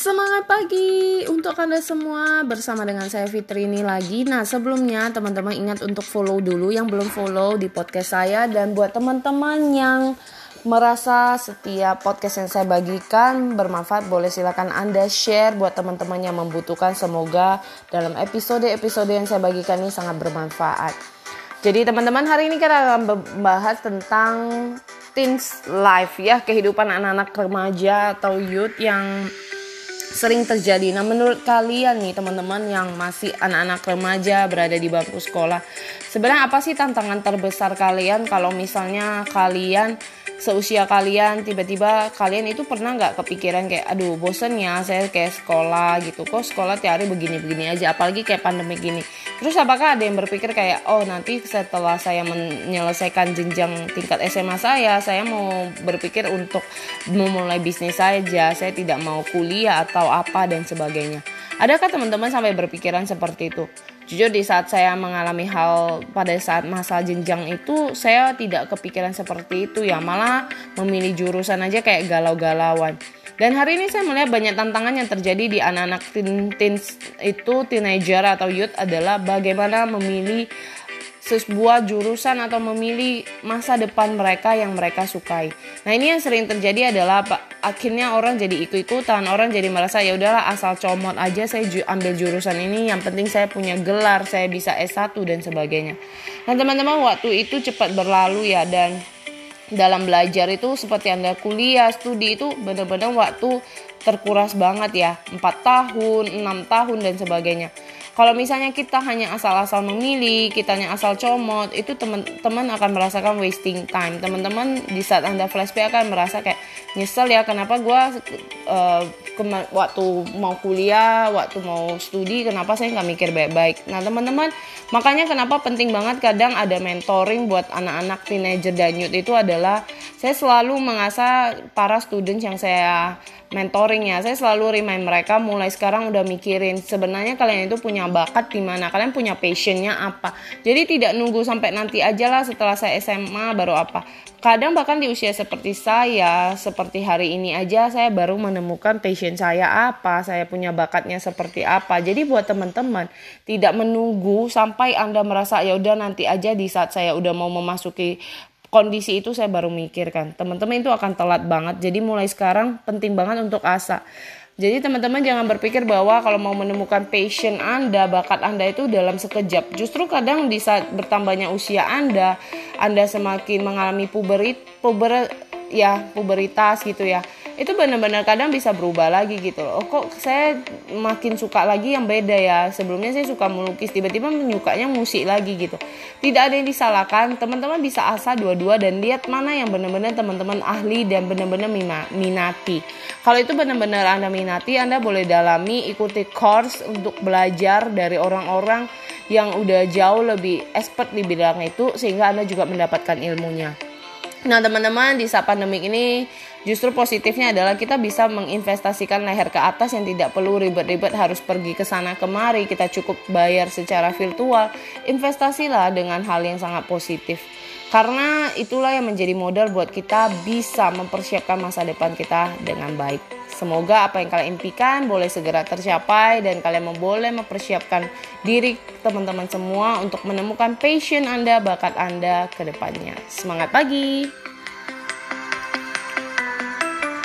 Semangat pagi untuk Anda semua bersama dengan saya Fitri ini lagi. Nah, sebelumnya teman-teman ingat untuk follow dulu yang belum follow di podcast saya dan buat teman-teman yang merasa setiap podcast yang saya bagikan bermanfaat boleh silakan Anda share buat teman-teman yang membutuhkan semoga dalam episode-episode yang saya bagikan ini sangat bermanfaat. Jadi teman-teman hari ini kita akan membahas tentang teens life ya kehidupan anak-anak remaja atau youth yang sering terjadi. Nah, menurut kalian nih teman-teman yang masih anak-anak remaja berada di bangku sekolah, sebenarnya apa sih tantangan terbesar kalian? Kalau misalnya kalian seusia kalian tiba-tiba kalian itu pernah nggak kepikiran kayak aduh bosen ya saya kayak sekolah gitu. Kok sekolah tiap hari begini-begini aja apalagi kayak pandemi gini. Terus apakah ada yang berpikir kayak oh nanti setelah saya menyelesaikan jenjang tingkat SMA saya saya mau berpikir untuk memulai bisnis saja saya tidak mau kuliah atau apa dan sebagainya adakah teman-teman sampai berpikiran seperti itu Jujur di saat saya mengalami hal pada saat masa jenjang itu saya tidak kepikiran seperti itu ya malah memilih jurusan aja kayak galau-galauan. Dan hari ini saya melihat banyak tantangan yang terjadi di anak-anak teen, teens itu teenager atau youth adalah bagaimana memilih sebuah jurusan atau memilih masa depan mereka yang mereka sukai. Nah ini yang sering terjadi adalah akhirnya orang jadi ikut-ikutan, orang jadi merasa ya udahlah asal comot aja saya ju ambil jurusan ini, yang penting saya punya gelar, saya bisa S1 dan sebagainya. Nah teman-teman waktu itu cepat berlalu ya dan dalam belajar itu seperti anda kuliah, studi itu benar-benar waktu terkuras banget ya, 4 tahun, 6 tahun dan sebagainya. Kalau misalnya kita hanya asal-asal memilih, kita hanya asal comot, itu teman-teman akan merasakan wasting time. Teman-teman di saat Anda flashback akan merasa kayak nyesel ya kenapa gue uh, waktu mau kuliah, waktu mau studi, kenapa saya nggak mikir baik-baik. Nah teman-teman, makanya kenapa penting banget kadang ada mentoring buat anak-anak teenager dan youth itu adalah saya selalu mengasah para students yang saya mentoring ya saya selalu remind mereka mulai sekarang udah mikirin sebenarnya kalian itu punya bakat di mana kalian punya passionnya apa. Jadi tidak nunggu sampai nanti aja lah setelah saya SMA baru apa. Kadang bahkan di usia seperti saya seperti hari ini aja saya baru menemukan passion saya apa saya punya bakatnya seperti apa. Jadi buat teman-teman tidak menunggu sampai anda merasa ya udah nanti aja di saat saya udah mau memasuki kondisi itu saya baru mikirkan. Teman-teman itu akan telat banget. Jadi mulai sekarang penting banget untuk asa jadi teman-teman jangan berpikir bahwa kalau mau menemukan passion Anda, bakat Anda itu dalam sekejap. Justru kadang di saat bertambahnya usia Anda, Anda semakin mengalami puberit, puber ya puberitas gitu ya itu benar-benar kadang bisa berubah lagi gitu loh. Oh, kok saya makin suka lagi yang beda ya. Sebelumnya saya suka melukis, tiba-tiba menyukanya musik lagi gitu. Tidak ada yang disalahkan. Teman-teman bisa asah dua-dua dan lihat mana yang benar-benar teman-teman ahli dan benar-benar minati. Kalau itu benar-benar Anda minati, Anda boleh dalami, ikuti course untuk belajar dari orang-orang yang udah jauh lebih expert di bidang itu sehingga Anda juga mendapatkan ilmunya. Nah, teman-teman, di saat pandemi ini Justru positifnya adalah kita bisa menginvestasikan leher ke atas yang tidak perlu ribet-ribet harus pergi ke sana kemari. Kita cukup bayar secara virtual. Investasilah dengan hal yang sangat positif. Karena itulah yang menjadi modal buat kita bisa mempersiapkan masa depan kita dengan baik. Semoga apa yang kalian impikan boleh segera tercapai dan kalian boleh mempersiapkan diri teman-teman semua untuk menemukan passion Anda, bakat Anda ke depannya. Semangat pagi!